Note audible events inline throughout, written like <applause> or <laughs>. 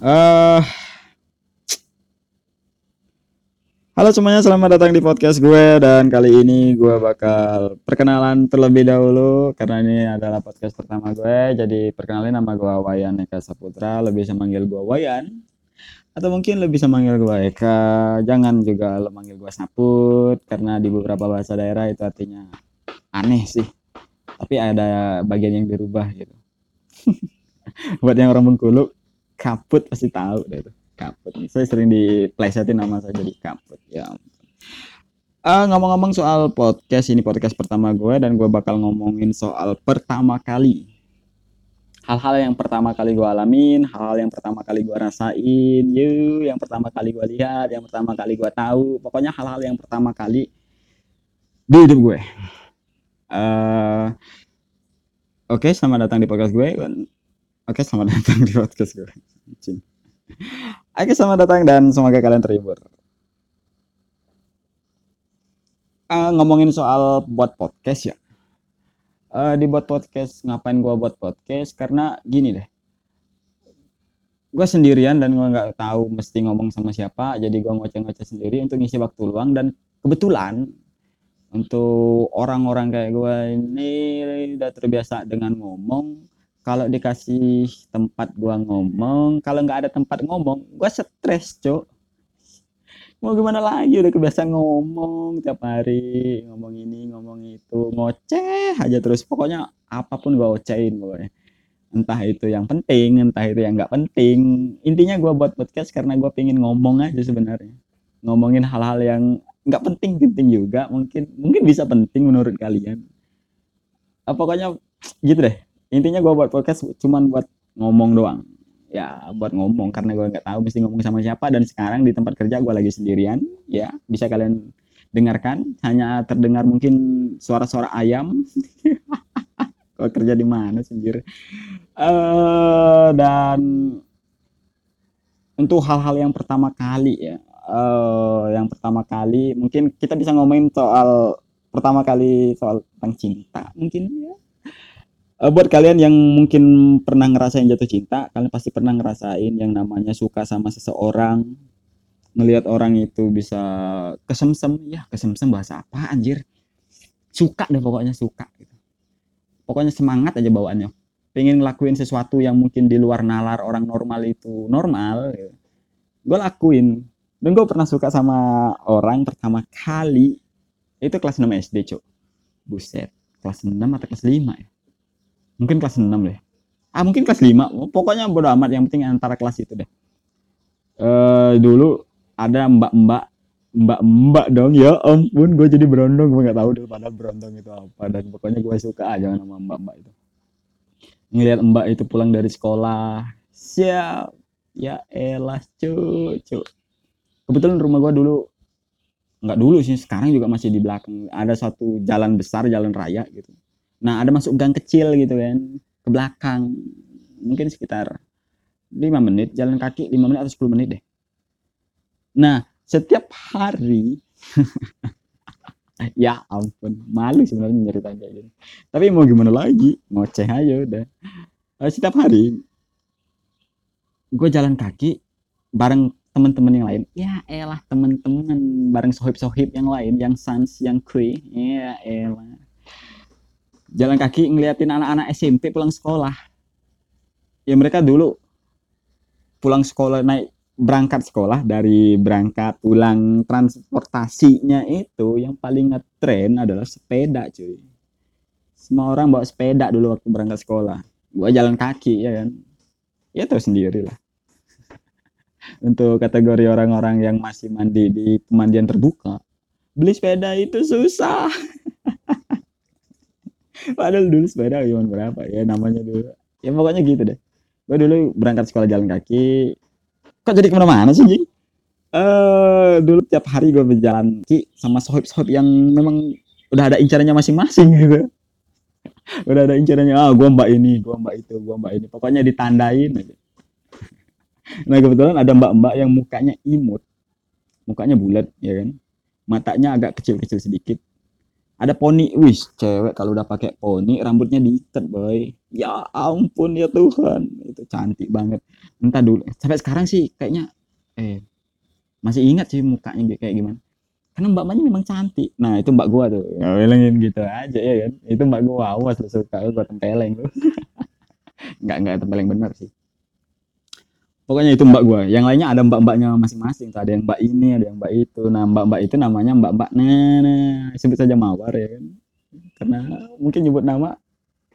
Eh, halo semuanya, selamat datang di podcast gue dan kali ini gue bakal perkenalan terlebih dahulu karena ini adalah podcast pertama gue. Jadi perkenalin nama gue Wayan Eka Saputra, lebih bisa manggil gue Wayan atau mungkin lebih bisa manggil gue Eka. Jangan juga lo manggil gue Saput karena di beberapa bahasa daerah itu artinya aneh sih. Tapi ada bagian yang dirubah gitu. <laughs> Buat yang orang Bengkulu, kaput pasti tahu deh itu. Kaput. Saya sering diplesetin nama saya jadi kaput. Ya uh, ngomong-ngomong soal podcast ini podcast pertama gue dan gue bakal ngomongin soal pertama kali. Hal-hal yang pertama kali gue alamin hal-hal yang pertama kali gue rasain. You yang pertama kali gue lihat yang pertama kali gue tahu. Pokoknya hal-hal yang pertama kali di hidup gue. Uh, oke okay, selamat datang di podcast gue. Oke, selamat <laughs> datang di podcast gue. Oke, selamat datang dan semoga kalian terhibur. Uh, ngomongin soal buat podcast ya. Uh, di podcast, ngapain gue buat podcast? Karena gini deh. Gue sendirian dan gue nggak tahu mesti ngomong sama siapa. Jadi gue ngoceh-ngoceh sendiri untuk ngisi waktu luang. Dan kebetulan untuk orang-orang kayak gue ini udah terbiasa dengan ngomong kalau dikasih tempat gua ngomong kalau nggak ada tempat ngomong gua stres cok mau gimana lagi? Udah kebiasaan ngomong tiap hari ngomong ini ngomong itu. Ngoceh aja terus. Pokoknya apa pun gua ocehin pokoknya. Entah itu yang penting entah itu yang nggak penting. Intinya gua buat podcast karena gua pengen ngomong aja sebenarnya. Ngomongin hal-hal yang nggak penting penting juga mungkin mungkin bisa penting menurut kalian. Ah, pokoknya gitu deh intinya gue buat podcast cuman buat ngomong doang. Ya buat ngomong karena gue nggak tahu mesti ngomong sama siapa. Dan sekarang di tempat kerja gue lagi sendirian ya. Bisa kalian dengarkan. Hanya terdengar mungkin suara-suara ayam. <laughs> Kalau kerja di mana sendiri uh, dan untuk hal-hal yang pertama kali ya. Uh, yang pertama kali mungkin kita bisa ngomongin soal pertama kali soal tentang cinta mungkin ya uh, buat kalian yang mungkin pernah ngerasain jatuh cinta, kalian pasti pernah ngerasain yang namanya suka sama seseorang, ngelihat orang itu bisa kesemsem, ya kesemsem bahasa apa anjir? Suka deh pokoknya suka gitu. Pokoknya semangat aja bawaannya. Pengen ngelakuin sesuatu yang mungkin di luar nalar orang normal itu normal. Gitu. Gue lakuin. Dan gue pernah suka sama orang pertama kali itu kelas 6 SD, Cuk. Buset. Kelas 6 atau kelas 5 ya? Mungkin kelas 6 deh. Ah mungkin kelas 5 pokoknya bodo amat. Yang penting antara kelas itu deh. Uh, dulu ada mbak-mbak mbak-mbak dong. Ya ampun gue jadi berondong. Gue nggak tahu deh pada berondong itu apa. Dan pokoknya gue suka aja sama mbak-mbak itu. Ngeliat mbak itu pulang dari sekolah. Siap. Ya elah cucu kebetulan rumah gue dulu nggak dulu sih sekarang juga masih di belakang. Ada satu jalan besar jalan raya gitu Nah, ada masuk gang kecil gitu kan ke belakang. Mungkin sekitar 5 menit jalan kaki 5 menit atau 10 menit deh. Nah, setiap hari <laughs> ya ampun, malu sebenarnya nyeritain kayak gini. Tapi mau gimana lagi? Ngoceh aja udah. Eh, setiap hari gue jalan kaki bareng teman-teman yang lain. Ya elah teman-teman bareng sohib-sohib yang lain, yang sans, yang kri. Ya elah jalan kaki ngeliatin anak-anak SMP pulang sekolah. Ya mereka dulu pulang sekolah naik berangkat sekolah dari berangkat pulang transportasinya itu yang paling ngetren adalah sepeda cuy. Semua orang bawa sepeda dulu waktu berangkat sekolah. Gua jalan kaki ya kan? Ya tahu sendiri lah <laughs> untuk kategori orang-orang yang masih mandi di pemandian terbuka. Beli sepeda itu susah <laughs> Padahal dulu sepeda cuma berapa ya namanya dulu. Ya pokoknya gitu deh. Gue dulu berangkat sekolah jalan kaki. Kok jadi ke mana-mana sih, Jing? Uh, dulu tiap hari gue berjalan kaki sama sohib-sohib yang memang udah ada incarannya masing-masing gitu. udah ada incarannya, ah gue mbak ini, gue mbak itu, gue mbak ini. Pokoknya ditandain aja. Nah kebetulan ada mbak-mbak yang mukanya imut. Mukanya bulat, ya kan. Matanya agak kecil-kecil sedikit ada poni wis cewek kalau udah pakai poni rambutnya diikat boy. Ya ampun ya Tuhan. Itu cantik banget. Entah dulu. Sampai sekarang sih kayaknya eh masih ingat sih mukanya kayak gimana. Karena mbak mbaknya memang cantik. Nah itu mbak gua tuh. Ya bilangin gitu aja ya kan? Itu mbak gua awas lu suka lu gua tempeleng lu. <laughs> Nggak nggak tempeleng bener sih pokoknya itu mbak gua. Yang lainnya ada mbak-mbaknya masing-masing ada yang mbak ini ada yang mbak itu. Nah mbak-mbak itu namanya mbak-mbak nenek sebut saja mawar ya kan? Karena mungkin nyebut nama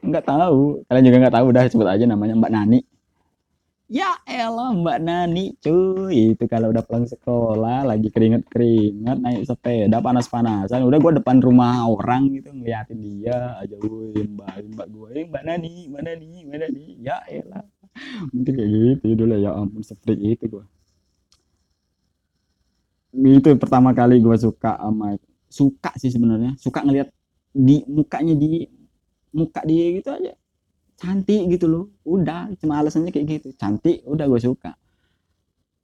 nggak tahu. Kalian juga nggak tahu udah sebut aja namanya mbak Nani. Ya elah mbak Nani cuy. Itu kalau udah pulang sekolah lagi keringet-keringet naik sepeda panas-panasan. Udah gua depan rumah orang gitu ngeliatin dia aja woi mbak mbak gue mbak Nani mbak Nani mbak Nani. Ya elah mungkin kayak gitu dulu ya ampun seperti itu gua. Itu pertama kali gua suka sama suka sih sebenarnya. Suka ngelihat di mukanya di muka dia gitu aja. Cantik gitu loh. Udah cuma alasannya kayak gitu. Cantik udah gue suka.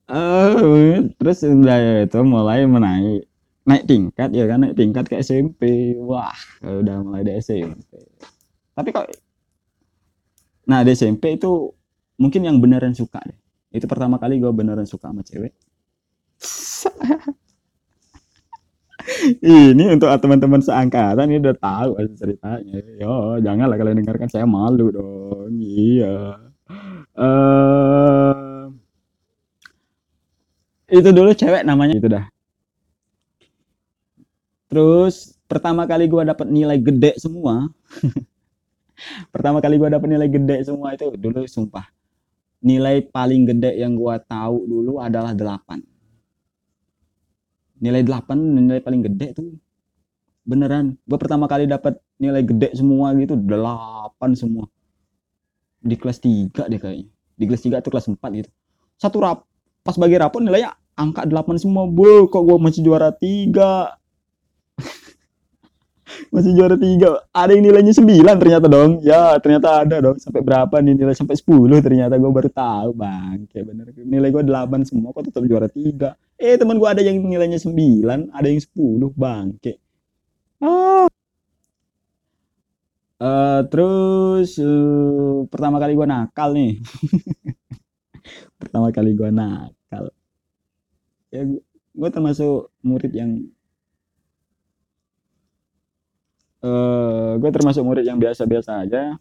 Uh, terus udah itu mulai menaik naik tingkat ya kan? Naik tingkat ke SMP wah udah mulai di SMP tapi kok nah di SMP itu mungkin yang beneran suka deh. Itu pertama kali gue beneran suka sama cewek. <laughs> Ini untuk teman-teman seangkatan ini udah tahu ceritanya. Yo janganlah kalian dengarkan saya malu dong. Iya. Uh, itu dulu cewek namanya. Itu dah. Terus pertama kali gue dapet nilai gede semua. <laughs> Pertama kali gue dapet nilai gede semua itu dulu sumpah nilai paling gede yang gue tahu dulu adalah 8 nilai 8 nilai paling gede tuh beneran. Gue pertama kali dapat nilai gede semua gitu 8 semua. Di kelas 3 deh kayaknya. Di kelas 3 atau kelas 4 gitu. Satu rap pas bagi rapot nilainya angka 8 semua. Bu kok gue masih juara 3 <laughs> masih juara tiga. Ada yang nilainya sembilan ternyata dong ya ternyata ada dong sampai berapa nih? Nilai sampai sepuluh ternyata. Gue baru tahu bang. Kayak bener. Nilai gue delapan semua kok tetap juara tiga? Eh teman gue ada yang nilainya sembilan ada yang sepuluh bang. Kayak ah. Uh, terus uh, pertama kali gue nakal nih. <laughs> Pertama kali gue nakal. Ya gue termasuk murid yang uh, gue termasuk murid yang biasa-biasa aja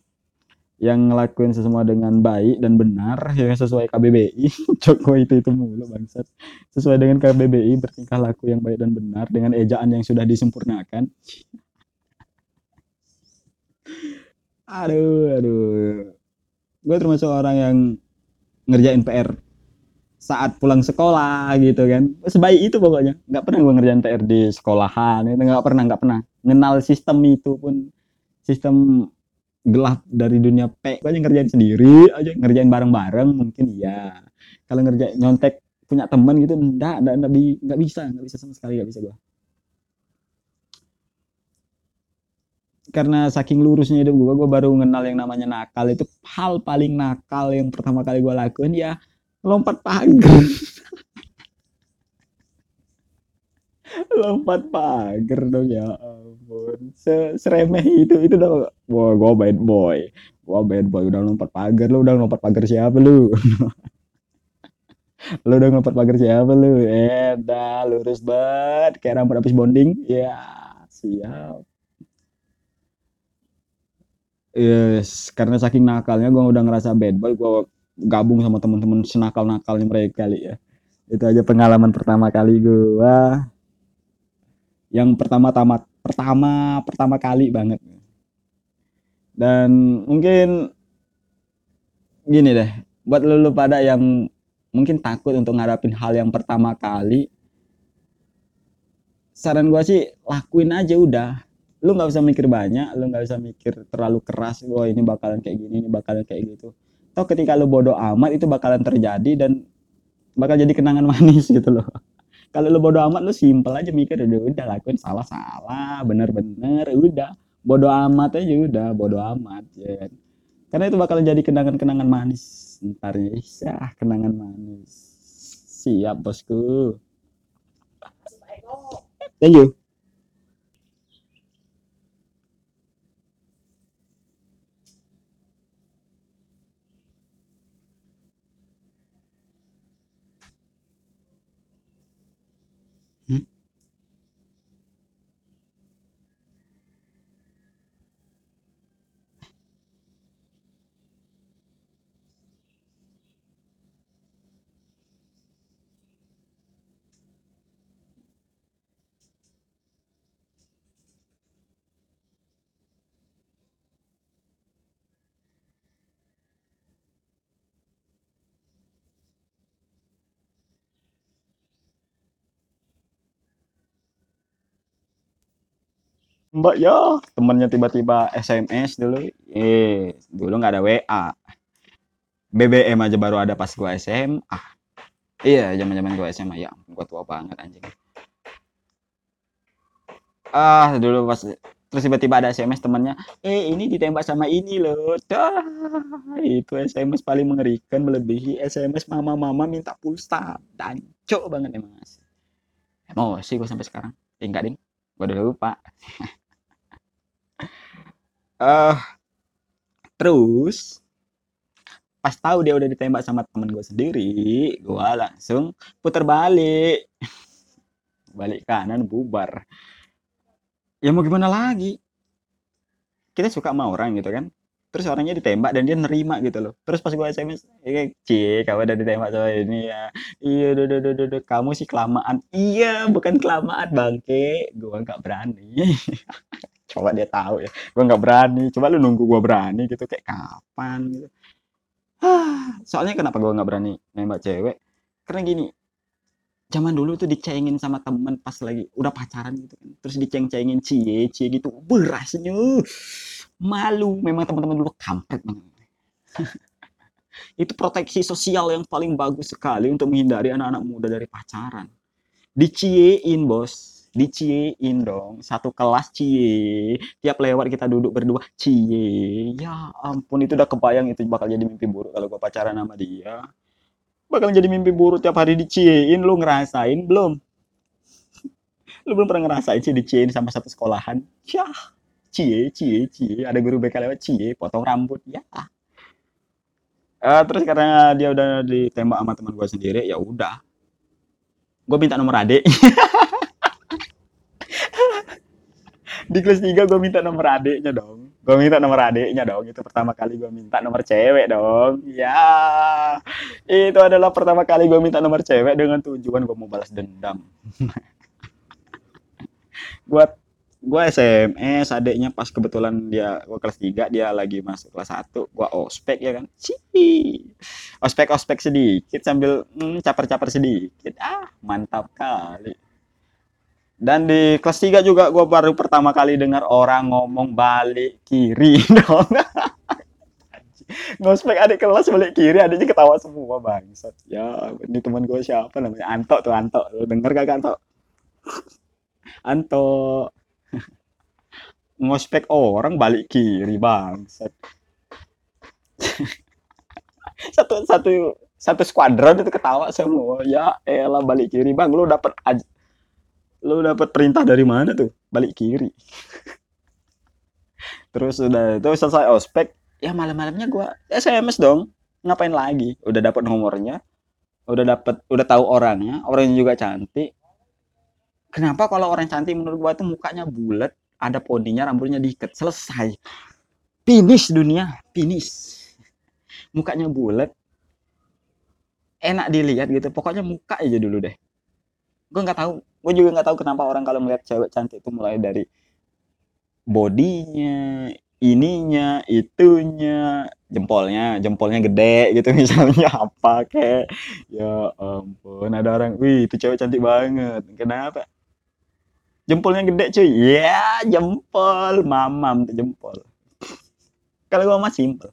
yang ngelakuin semua dengan baik dan benar <laughs> yang sesuai KBBI <laughs> Jokowi itu itu mulu bangsat. Sesuai dengan KBBI bertingkah laku yang baik dan benar dengan ejaan yang sudah disempurnakan. <laughs> Aduh aduh. Gue termasuk orang yang ngerjain PR saat pulang sekolah gitu kan. Sebaik itu pokoknya. Nggak pernah gue ngerjain PR di sekolahan itu nggak pernah nggak pernah. Ngenal sistem itu pun. Sistem gelap dari dunia P. Gue aja ngerjain sendiri aja. Ngerjain bareng-bareng mungkin iya. Kalau ngerjain nyontek punya teman gitu enggak enggak enggak, enggak bisa enggak bisa sama sekali enggak bisa gue karena saking lurusnya hidup gue gue baru kenal yang namanya nakal. Itu hal paling nakal yang pertama kali gue lakuin ya lompat pagar. <laughs> Lompat pagar dong ya ampun. Se seremeh itu itu udah wah gua bad boy. Gua bad boy udah lompat pagar lu udah lompat pagar siapa lu? <laughs> Lu udah lompat pagar siapa lu? Eh dah lurus banget. Kayak rambut habis bonding. Ya siap. Yes karena saking nakalnya gua udah ngerasa bad boy gua gabung sama teman-teman senakal nakalnya mereka kali ya. Itu aja pengalaman pertama kali gua. Yang pertama tamat pertama pertama kali banget. Dan mungkin gini deh buat lulu pada yang mungkin takut untuk ngadapin hal yang pertama kali saran gua sih lakuin aja udah. Lu nggak usah mikir banyak lu nggak usah mikir terlalu keras wah ini bakalan kayak gini ini bakalan kayak gitu toh ketika lu bodoh amat itu bakalan terjadi dan bakal jadi kenangan <laughs> manis gitu loh. Kalau lu bodo amat lu simpel aja mikir udah udah lakuin salah salah bener bener udah bodo amat aja udah bodo amat ya kan. Karena itu bakal jadi kenangan-kenangan manis. Ntar ya kenangan manis. Siap bosku. Thank you Mbak ya. Temennya tiba-tiba SMS dulu. Eh dulu nggak ada WA BBM aja baru ada pas gua SMA iya zaman zaman gua SMA ya gua tua banget anjing. Ah dulu pas terus tiba-tiba ada SMS temannya eh ini ditembak sama ini loh. Dah. Itu SMS paling mengerikan melebihi SMS mama-mama minta pulsa. Dan cok banget emang emosi gue sampai sekarang. Eh, enggak ding gue udah lupa <laughs> uh, terus pas tahu dia udah ditembak sama temen gue sendiri gue langsung putar balik. <laughs> Balik kanan bubar. Ya mau gimana lagi? Kita suka sama orang gitu kan. Terus orangnya ditembak dan dia nerima gitu loh. Terus pas gue sms eh cie kamu udah ditembak sama ini ya? Iya udah udah udah udah kamu sih kelamaan. Iya bukan kelamaan bangke. Gue nggak berani <laughs> coba dia tahu ya gue nggak berani coba lu nunggu gue berani gitu kayak kapan? gitu. Soalnya kenapa gue nggak berani nembak cewek? Karena gini zaman dulu tuh dicengin sama temen pas lagi udah pacaran gitu kan. Terus diceng-cengin cie cie gitu. Berasnya malu memang teman-teman dulu kampret banget. <laughs> Itu proteksi sosial yang paling bagus sekali untuk menghindari anak-anak muda dari pacaran. Diciein bos diciein dong satu kelas cie tiap lewat kita duduk berdua cie ya ampun itu udah kebayang itu bakal jadi mimpi buruk kalau gua pacaran sama dia. Bakal jadi mimpi buruk tiap hari diciein lu ngerasain belum? <laughs> Lu belum pernah ngerasain sih diciein sama satu sekolahan? Ya cie cie cie ada guru BK lewat cie potong rambut ya. Uh, terus karena dia udah ditembak sama teman gue sendiri ya udah. Gue minta nomor adik <laughs> di kelas 3 gue minta nomor adiknya dong. Gue minta nomor adiknya dong. Itu pertama kali gue minta nomor cewek dong. Ya itu adalah pertama kali gue minta nomor cewek dengan tujuan gue mau balas dendam. <laughs> Buat gue SMS adiknya pas kebetulan dia gue kelas 3 dia lagi masuk kelas 1 gue ospek ya kan? Ciii. ospek ospek sedikit sambil hmm, caper caper sedikit. Ah mantap kali dan di kelas 3 juga gue baru pertama kali dengar orang ngomong balik kiri <laughs> dong. Ngospek adik kelas balik kiri, adiknya ketawa semua bangsat. Ya, ini teman gue siapa namanya? Anto tuh Anto. Lu denger gak Anto? Anto. Ngospek orang balik kiri bangsat. satu satu satu skuadron itu ketawa semua. Ya elah balik kiri bang, lu dapat lu dapat perintah dari mana tuh? Balik kiri. Terus udah itu selesai ospek ya malam-malamnya gua SMS dong. Ngapain lagi? Udah dapat nomornya udah dapat udah tahu orangnya orangnya juga cantik. Kenapa kalau orang cantik menurut gua tuh mukanya bulat ada poninya rambutnya diikat selesai. Finish dunia finish. Mukanya bulat. Enak dilihat gitu pokoknya muka aja dulu deh. Gue nggak tahu gue juga nggak tahu kenapa orang kalau melihat cewek cantik itu mulai dari bodinya ininya itunya jempolnya jempolnya gede gitu <laughs> misalnya apa kayak ya ampun ada orang wih itu cewek cantik banget. Kenapa? Jempolnya gede cuy. Ya jempol. Mamam tuh jempol. Kalau gue mah simple.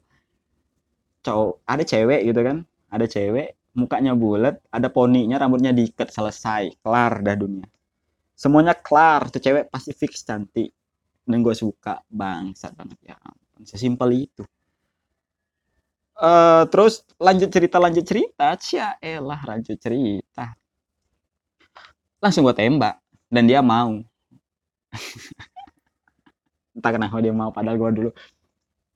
Cowok ada cewek gitu kan? Ada cewek mukanya bulat, ada poninya, rambutnya diikat, selesai, kelar dah dunia. Semuanya kelar, tuh cewek pasti fix cantik. Dan gue suka, bangsat banget ya. Sesimpel itu. Uh, terus lanjut cerita lanjut cerita, cia elah lanjut cerita. Langsung gue tembak dan dia mau. <laughs> Entah kenapa dia mau padahal gue dulu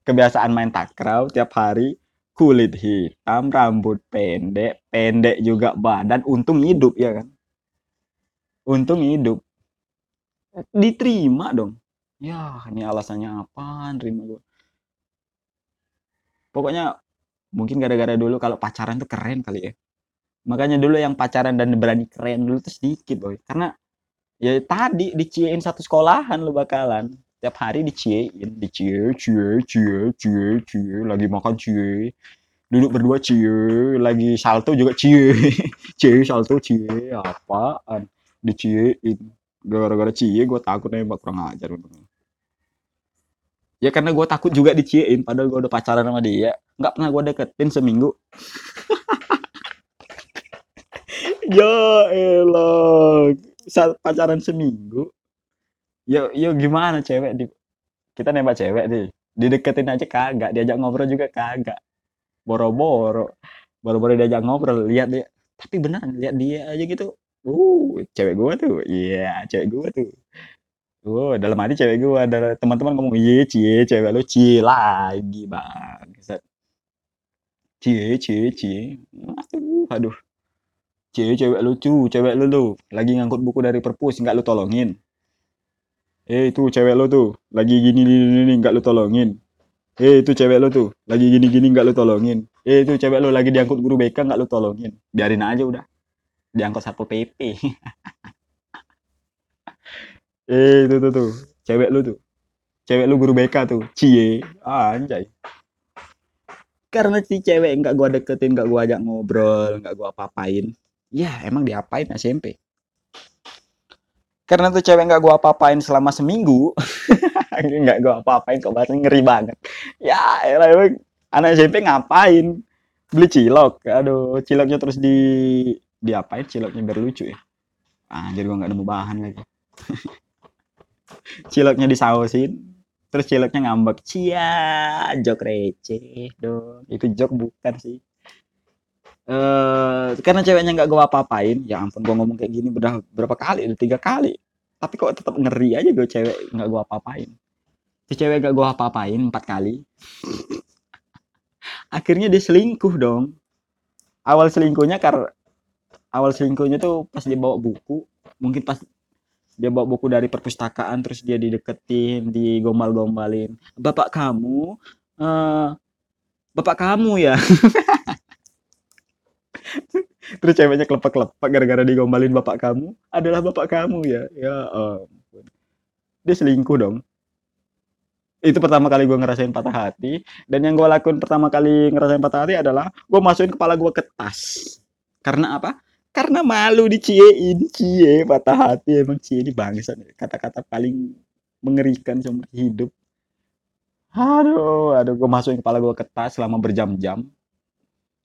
kebiasaan main takraw tiap hari kulit hitam, rambut pendek, pendek juga badan, untung hidup ya kan. Untung hidup. Diterima dong. Ya, ini alasannya apa? Terima gue. Pokoknya mungkin gara-gara dulu kalau pacaran tuh keren kali ya. Makanya dulu yang pacaran dan berani keren dulu tuh sedikit boy. Karena ya tadi diciein satu sekolahan lu bakalan tiap hari diciein dicie cie cie cie cie lagi makan cie. Duduk berdua cie lagi salto juga cie. <laughs> Cie salto cie apaan? Diciein. Gara-gara cie gue takut nembak kurang ajar ya karena gue takut juga diciein padahal gue udah pacaran sama dia. Nggak pernah gue deketin seminggu. <laughs> Ya elah. Saat pacaran seminggu yo yo gimana cewek? Di kita nembak cewek nih. Dideketin aja kagak diajak ngobrol juga kagak. Boro-boro. Boro-boro diajak ngobrol lihat dia. Tapi benar lihat dia aja gitu. Uh cewek gua tuh. Iya yeah, cewek gua tuh. Oh, dalam hati cewek gua. Ada teman-teman ngomong iya cie cewek lu cie lagi bang cie cie cie aduh aduh. Cie cewek lucu cewek lu lu. Lagi ngangkut buku dari perpus nggak lu tolongin eh itu cewek lu tuh lagi gini gini, gini nggak lu tolongin. Eh itu cewek lu tuh lagi gini gini nggak lu tolongin. Eh itu cewek lu lagi diangkut guru BK nggak lu tolongin. Biarin aja udah. Diangkut satpol pp <laughs> eh itu tuh tuh cewek lu tuh cewek lu guru BK tuh cie ah, anjay. Karena si cewek nggak gua deketin nggak gua ajak ngobrol nggak gua apa-apain. Ya emang diapain SMP karena tuh cewek nggak gua apa-apain selama seminggu. <laughs> Nggak gua apa-apain kok bahasanya ngeri banget. Ya elah emang anak SMP ngapain? Beli cilok. Aduh ciloknya terus di diapain? Ciloknya biar lucu ya. Anjir gua nggak nemu bahan lagi. <laughs> Ciloknya disausin terus ciloknya ngambek. Cia jok receh dong. Itu jok bukan sih Uh, karena ceweknya nggak gue apa-apain ya ampun gue ngomong kayak gini udah berapa kali? Udah tiga kali. Tapi kok tetap ngeri aja gue cewek nggak gue apa-apain. Si cewek gak gue apa-apain empat kali. <laughs> Akhirnya dia selingkuh dong. Awal selingkuhnya karena awal selingkuhnya tuh pas dia bawa buku. Mungkin pas dia bawa buku dari perpustakaan terus dia dideketin digombal-gombalin. Bapak kamu uh, bapak kamu ya <laughs> terus ceweknya kelepak-kelepak gara-gara digombalin bapak kamu. Adalah bapak kamu ya. Ya dia selingkuh dong. Itu pertama kali gue ngerasain patah hati. Dan yang gue lakuin pertama kali ngerasain patah hati adalah gue masukin kepala gue ke tas. Karena apa? Karena malu diciein. Cie patah hati. Emang cie ini bangsa kata-kata paling mengerikan seumur hidup. Aduh aduh. Gue masukin kepala gue ke tas selama berjam-jam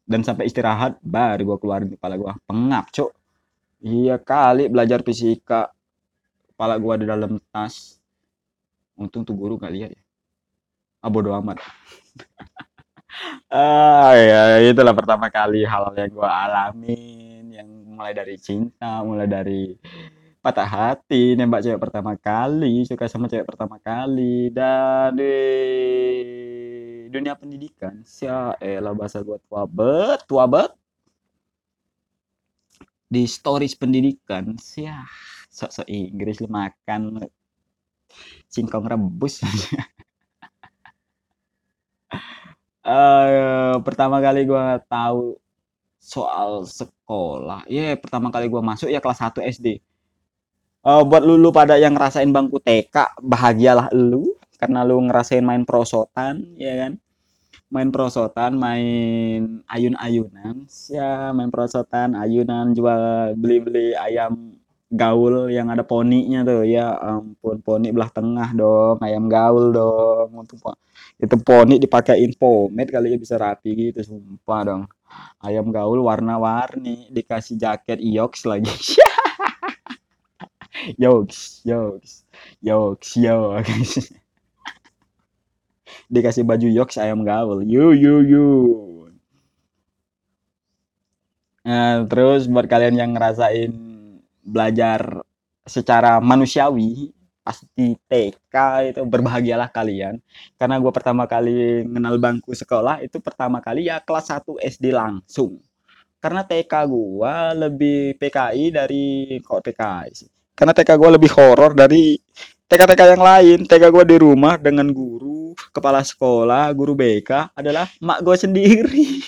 dan sampai istirahat baru gue keluarin kepala gue pengap cok iya kali belajar fisika. Kepala gue di dalam tas. Untung tuh guru gak lihat ya. Ah bodo amat. <laughs> Ah ya itulah pertama kali hal yang gue alami mulai dari cinta mulai dari patah hati nembak cewek pertama kali suka sama cewek pertama kali dan dunia pendidikan. Sia elah bahasa gua tua bet tua bet. Di stories pendidikan sia sok-sok Inggris lu makan singkong rebus. Uh, <laughs> pertama kali gua tahu soal sekolah. Ya yeah, pertama kali gue masuk ya kelas 1 SD uh, buat lulu pada yang ngerasain bangku TK bahagialah lu karena lu ngerasain main prosotan ya kan? Main prosotan main ayun-ayunan ya main prosotan ayunan jual beli-beli ayam gaul yang ada poninya tuh ya ampun poni belah tengah dong ayam gaul dong untuk itu poni dipakein pomade kali ya bisa rapi gitu sumpah dong. Ayam gaul warna-warni dikasih jaket iox lagi. Yoks yoks yoks yoks dikasih baju yoks ayam gaul. Yu yu yu. Nah, terus buat kalian yang ngerasain belajar secara manusiawi pasti TK itu berbahagialah kalian. Karena gue pertama kali kenal bangku sekolah itu pertama kali ya kelas 1 SD langsung. Karena TK gue lebih PKI dari kok sih? Karena TK gue lebih horor dari TK-TK yang lain TK gue di rumah dengan guru kepala sekolah guru BK adalah mak gue sendiri.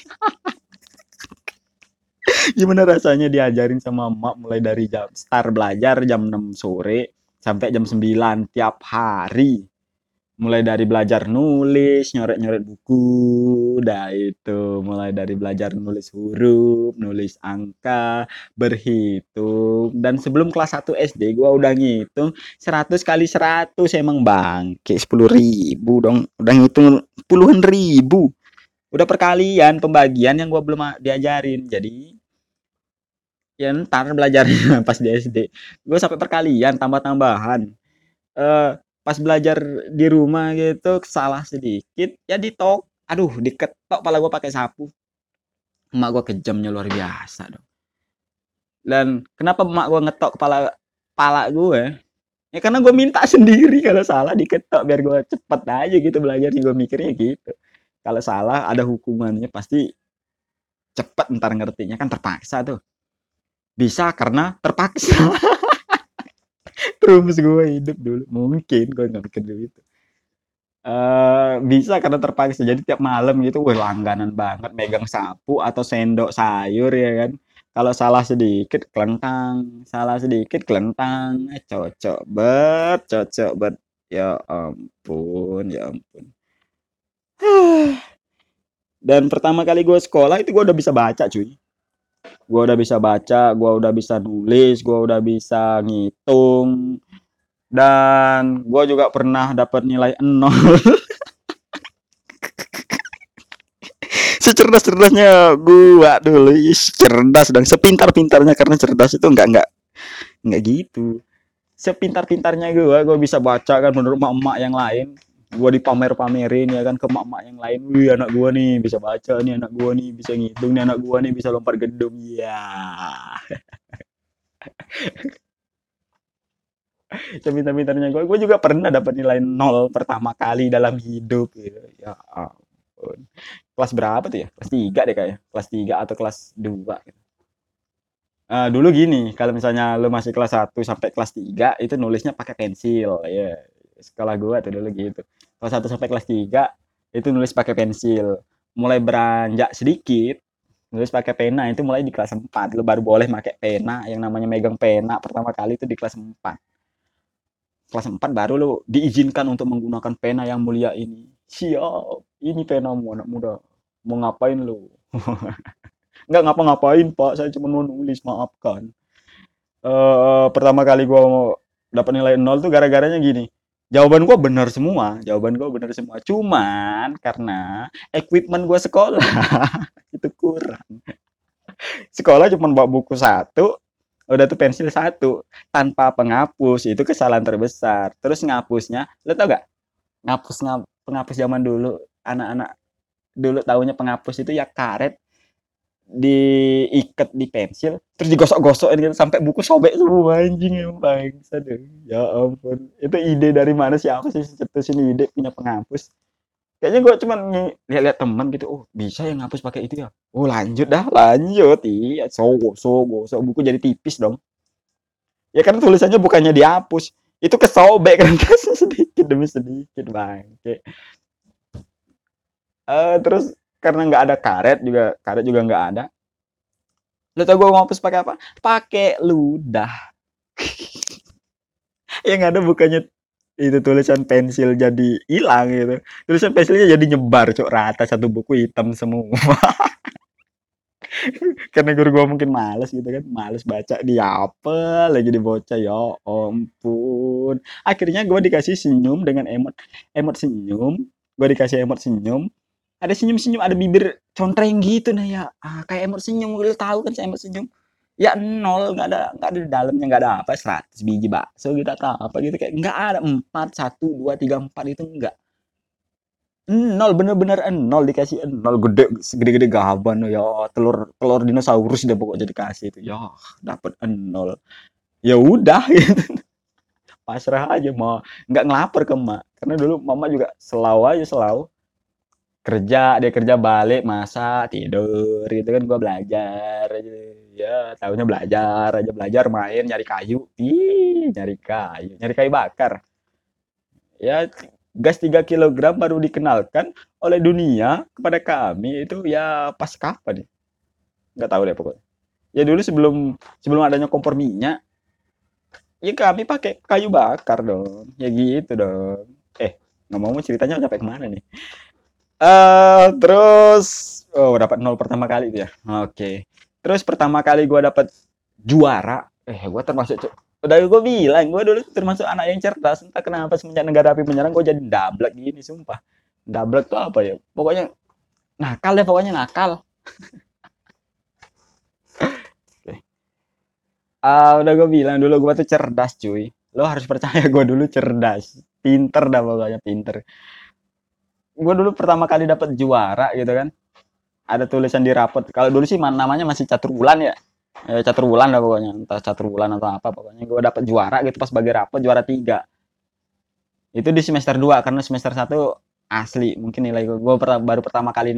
<laughs> Gimana rasanya diajarin sama mak mulai dari jam start belajar jam 6 sore sampai jam 9 tiap hari mulai dari belajar nulis nyoret-nyoret buku dah itu. Mulai dari belajar nulis huruf nulis angka berhitung. Dan sebelum kelas 1 SD gua udah ngitung 100 kali 100 emang bangke 10 ribu dong. Udah ngitung puluhan ribu. Udah perkalian pembagian yang gua belum diajarin. Jadi ya ntar belajarnya <laughs> pas di SD gue sampai perkalian tambah-tambahan. Eh pas belajar di rumah gitu salah sedikit ya ditok aduh diketok pala gue pakai sapu. Emak gue kejamnya luar biasa dong. Dan kenapa emak gue ngetok kepala kepala gue ya karena gue minta <laughs> sendiri kalau salah diketok biar gue cepet aja gitu belajarnya gue mikirnya gitu. Kalau salah ada hukumannya pasti cepet ntar ngertinya kan terpaksa tuh. Bisa karena terpaksa <laughs> terus gue hidup dulu. Mungkin gue nggak mikir dulu itu. Uh, bisa karena terpaksa. Jadi tiap malam gitu gue langganan banget. Megang sapu atau sendok sayur ya kan? Kalau salah sedikit kelentang. Salah sedikit kelentang. Eh, cocok bet cocok bet. Ya ampun ya ampun. <sighs> Dan pertama kali gue sekolah itu gue udah bisa baca cuy gue udah bisa baca gue udah bisa nulis gue udah bisa ngitung dan gue juga pernah dapat nilai nol. <laughs> Secerdas cerdasnya gue dulu cerdas dan sepintar pintarnya karena cerdas itu enggak enggak enggak gitu. Sepintar pintarnya gue gue bisa baca kan menurut emak-emak yang lain gue dipamer-pamerin ya kan ke emak-emak yang lain. Wih anak gue nih bisa baca nih anak gue nih bisa ngitung nih anak gue nih bisa lompat gedung. Ya. <laughs> Sepintar-pintarnya gue gue juga pernah dapat nilai nol pertama kali dalam hidup gitu ya ampun. Kelas berapa tuh ya? Kelas tiga deh kayak kelas tiga atau kelas dua. Uh, dulu gini, kalau misalnya lo masih kelas 1 sampai kelas 3 itu nulisnya pakai pensil. Ya. Sekolah gua tuh dulu gitu kelas 1 sampai kelas 3 itu nulis pakai pensil. Mulai beranjak sedikit nulis pakai pena itu mulai di kelas 4 lu baru boleh pakai pena yang namanya megang pena pertama kali itu di kelas 4 kelas 4 baru lu diizinkan untuk menggunakan pena yang mulia ini. Siap ini pena mu anak muda. Mau ngapain lu? <laughs> Nggak ngapa-ngapain pak. Saya cuma mau nulis maafkan. Uh, pertama kali gua dapat nilai nol tuh gara-garanya gini jawaban gue benar semua jawaban gue benar semua. Cuman karena equipment gue sekolah <laughs> itu kurang. Sekolah cuma bawa buku satu udah tuh pensil satu. Tanpa penghapus itu kesalahan terbesar. Terus ngapusnya lo tau gak? Ngapus ngap, penghapus zaman dulu anak-anak dulu tahunya penghapus itu ya karet diikat di pensil terus digosok-gosokin gitu sampai buku sobek semua anjing yang bangsa deh ya ampun. Itu ide dari mana sih? Apa sih cetus ini ide punya penghapus. Kayaknya gue cuman lihat-lihat teman gitu oh bisa yang ngapus pakai itu ya? Oh lanjut dah lanjut. Iya so gosok gosok buku jadi tipis dong. Ya kan tulisannya bukannya dihapus. Itu kesobek kan <laughs> sedikit demi sedikit bang uh, terus karena nggak ada karet juga karet juga nggak ada. Lo tau gue ngapus pakai apa? Pakai ludah. <laughs> Yang ada bukannya itu tulisan pensil jadi hilang gitu. Tulisan pensilnya jadi nyebar cok rata satu buku hitam semua. <laughs> Karena guru gue mungkin males gitu kan. Males baca. Di apa lagi dibaca ya ampun. Akhirnya gue dikasih senyum dengan emot emot senyum. Gue dikasih emot senyum ada senyum-senyum ada bibir contreng gitu nah ya. Ah, kayak emot senyum lu tahu kan saya emot senyum? Ya nol nggak ada nggak ada di dalamnya nggak ada apa seratus biji bakso gitu atau apa gitu kayak nggak ada. Empat satu dua tiga empat itu enggak nol bener-bener nol dikasih nol gede segede-gede gaban ya telur telur dinosaurus deh pokoknya dikasih itu. Ya dapat nol. Ya udah gitu. Pasrah aja mau nggak ngelapor ke emak karena dulu mama juga selalu aja selalu kerja dia kerja balik masa tidur gitu kan gua belajar aja. Ya tahunya belajar aja belajar main nyari kayu. Ih nyari kayu nyari kayu bakar. Ya gas 3 kg baru dikenalkan oleh dunia kepada kami itu ya pas kapan ya? Nggak tahu deh pokoknya. Ya dulu sebelum sebelum adanya kompor minyak ya kami pakai kayu bakar dong. Ya gitu dong. Eh ngomong ceritanya sampai ke mana nih uh, terus oh dapat nol pertama kali ya? Oke. Okay. terus pertama kali gue dapat juara eh gue termasuk udah gue bilang gue dulu termasuk anak yang cerdas. Entah kenapa semenjak negara api menyerang gue jadi dablek gini sumpah. Dablek tuh apa ya? Pokoknya nakal deh pokoknya nakal. Uh, <laughs> udah gue bilang dulu gue tuh cerdas cuy. Lo harus percaya gue dulu cerdas. Pinter dah pokoknya pinter gue dulu pertama kali dapat juara gitu kan. Ada tulisan di rapot. Kalau dulu sih namanya masih catur bulan ya. Eh, catur bulan lah pokoknya. Entah catur bulan atau apa pokoknya gue dapat juara gitu pas bagi rapot juara tiga. Itu di semester 2 karena semester 1 asli. Mungkin nilai gue, gue baru pertama kali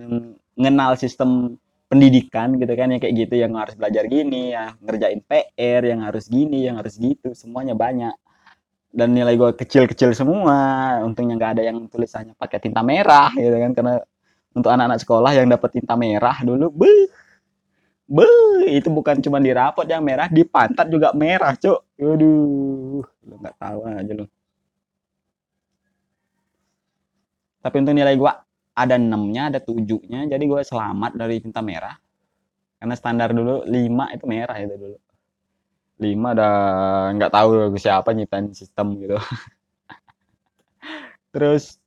mengenal sistem pendidikan gitu kan yang kayak gitu. Yang harus belajar gini ya ngerjain PR yang harus gini yang harus gitu. Semuanya banyak dan nilai gue kecil-kecil semua. Untungnya nggak ada yang tulisannya pakai tinta merah gitu kan. Karena untuk anak-anak sekolah yang dapat tinta merah dulu be be itu bukan cuma di rapot yang merah di pantat juga merah cuk. Aduh lu nggak tahu aja lu. Tapi untuk nilai gue ada enamnya ada tujuhnya jadi gue selamat dari tinta merah. Karena standar dulu lima itu merah itu dulu lima ada nggak tahu siapa nyiptain sistem gitu. <laughs> Terus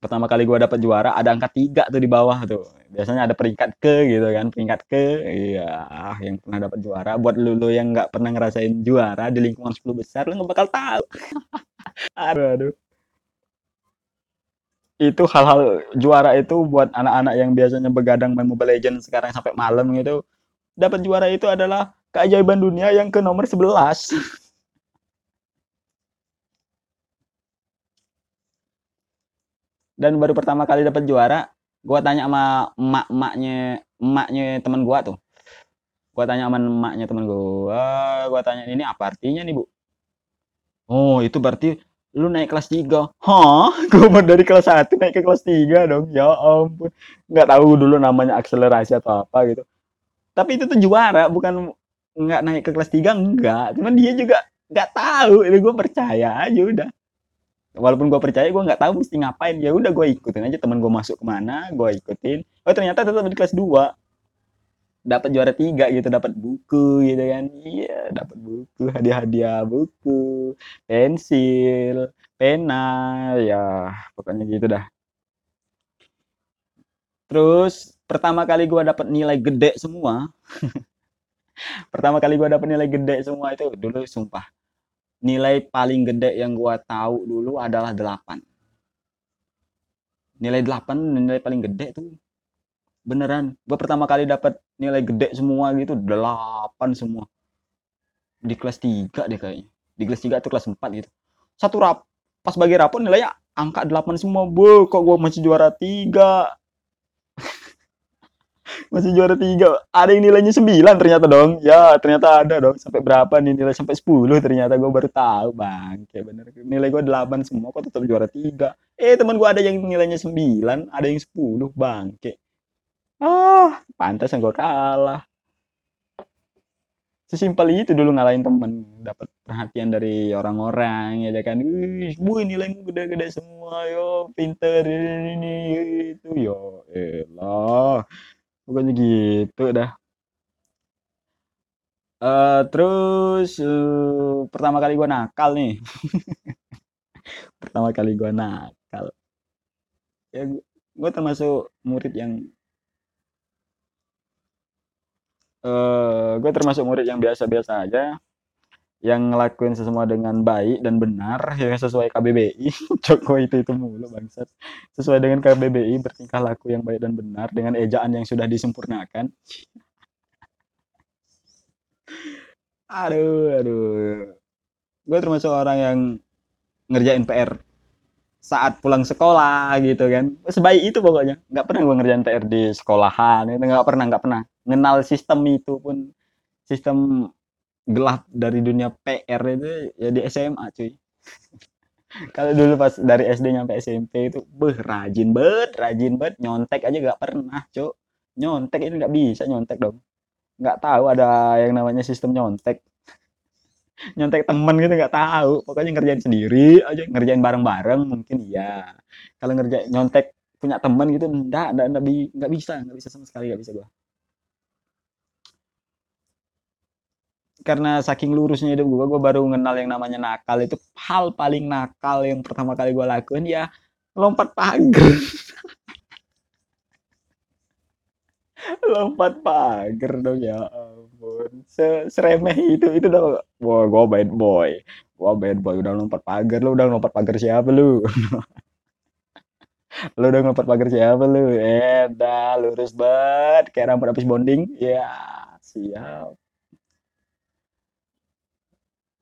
pertama kali gue dapet juara ada angka tiga tuh di bawah tuh. Biasanya ada peringkat ke gitu kan peringkat ke. Iya yang pernah dapat juara. Buat lu, lu yang nggak pernah ngerasain juara di lingkungan 10 besar lu nggak bakal tahu. <laughs> Aduh aduh. Itu hal-hal juara itu buat anak-anak yang biasanya begadang main Mobile Legends sekarang sampai malam gitu dapat juara itu adalah keajaiban dunia yang ke nomor 11. Dan baru pertama kali dapat juara, gua tanya sama emak-emaknya emaknya teman gua tuh. Gua tanya sama emaknya teman gua, gua tanya ini apa artinya nih, Bu? Oh, itu berarti lu naik kelas 3. Hah? <laughs> Gua dari kelas 1 naik ke kelas 3 dong. Ya ampun. Nggak tahu dulu namanya akselerasi atau apa gitu. Tapi itu tuh juara, bukan nggak naik ke kelas 3 enggak cuman dia juga nggak tahu. Itu gue percaya aja udah. Walaupun gue percaya gue nggak tahu mesti ngapain. Ya udah gue ikutin aja. Teman gue masuk ke mana gue ikutin. Oh ternyata tetap di kelas 2 dapat juara tiga gitu dapat buku gitu kan. Iya dapat buku hadiah-hadiah buku pensil pena ya pokoknya gitu dah. Terus pertama kali gue dapat nilai gede semua <laughs> pertama kali gue dapet nilai gede semua itu dulu sumpah. Nilai paling gede yang gue tahu dulu adalah 8 nilai 8 nilai paling gede tuh beneran. Gue pertama kali dapat nilai gede semua gitu 8 semua. Di kelas 3 deh kayaknya. Di kelas 3 atau kelas 4 gitu. Satu rap pas bagi rapor nilainya angka 8 semua. Bu kok gue masih juara 3 masih juara tiga. Ada yang nilainya sembilan ternyata dong. Ya ternyata ada dong. Sampai berapa nih? Nilai sampai sepuluh ternyata. Gue baru tahu bang. Kayak bener. Nilai gue delapan semua kok tetap juara tiga? Eh teman gue ada yang nilainya sembilan ada yang sepuluh bang. Kayak ah pantas yang gue kalah. Sesimpel itu dulu ngalahin temen. Dapat perhatian dari orang-orang ya kan. Wih bu nilaimu gede-gede semua yo. Pinter ini, ini itu yo. Elah pokoknya gitu dah. Uh, terus uh, pertama kali gue nakal nih. <laughs> Pertama kali gue nakal. Ya gue termasuk murid yang uh, gue termasuk murid yang biasa-biasa aja yang ngelakuin semua dengan baik dan benar ya sesuai KBBI <laughs> Joko itu itu mulu bangsat. Sesuai dengan KBBI bertingkah laku yang baik dan benar dengan ejaan yang sudah disempurnakan. Aduh aduh. Gue termasuk orang yang ngerjain PR saat pulang sekolah gitu kan. Sebaik itu pokoknya. Nggak pernah gue ngerjain PR di sekolahan itu nggak pernah nggak pernah. Kenal sistem itu pun sistem gelap dari dunia PR itu ya di SMA cuy. <laughs> Kalau dulu pas dari SD nyampe SMP itu beh rajin bet rajin bet nyontek aja gak pernah cuy nyontek ini nggak bisa nyontek dong. Nggak tahu ada yang namanya sistem nyontek. <laughs> Nyontek temen gitu nggak tahu. Pokoknya ngerjain sendiri aja ngerjain bareng-bareng mungkin iya. Kalau ngerjain nyontek punya temen gitu enggak enggak enggak, enggak bisa enggak bisa sama sekali enggak bisa gua karena saking lurusnya hidup gua gua baru kenal yang namanya nakal. Itu hal paling nakal yang pertama kali gua lakuin ya lompat pagar. <laughs> Lompat pagar dong ya ampun. Se seremeh itu itu udah wah gua bad boy. Gua bad boy udah lompat pagar lu. Udah lompat pagar siapa lu? <laughs> Lu udah lompat pagar siapa lu? Eh dah lurus banget. Kayak rambut habis bonding. Ya siap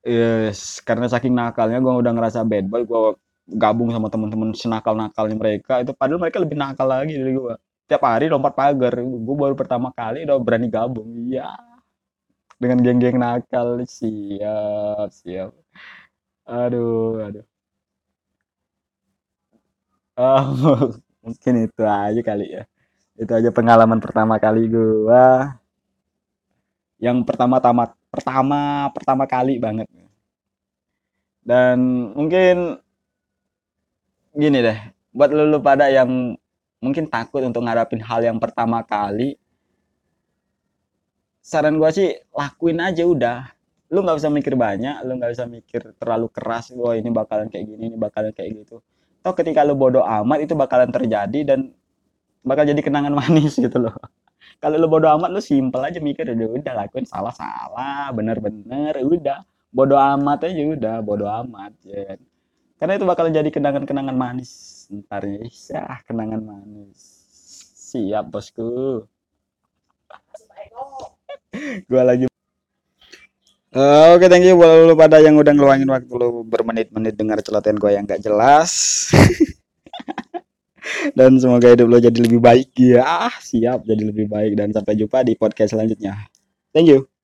yes. Karena saking nakalnya gua udah ngerasa bad boy gua gabung sama teman-teman senakal nakalnya mereka itu padahal mereka lebih nakal lagi dari gua. Tiap hari lompat pagar gue baru pertama kali udah berani gabung iya. Dengan geng-geng nakal siap siap. Aduh aduh. Oh, <laughs> mungkin itu aja kali ya. Itu aja pengalaman pertama kali gua. Yang pertama tamat pertama pertama kali banget. Dan mungkin gini deh buat lulu pada yang mungkin takut untuk ngadapin hal yang pertama kali saran gue sih lakuin aja udah. Lu nggak usah mikir banyak lu nggak usah mikir terlalu keras wah ini bakalan kayak gini ini bakalan kayak gitu. Toh ketika lu bodoh amat itu bakalan terjadi dan bakal jadi kenangan <laughs> manis gitu loh kalau lu bodoh amat lu simpel aja mikir udah udah lakuin salah salah bener bener udah. Bodoh amat aja udah bodoh amat ya karena itu bakal jadi kenangan-kenangan manis. Ntar ya kenangan manis. Siap bosku. <laughs> Gua lagi Uh, Oke, okay, thank you. Buat lu pada yang udah ngeluangin waktu lu bermenit-menit dengar celotehan gue yang gak jelas. <laughs> dan semoga hidup lo jadi lebih baik ya. Siap jadi lebih baik dan sampai jumpa di podcast selanjutnya. Thank you.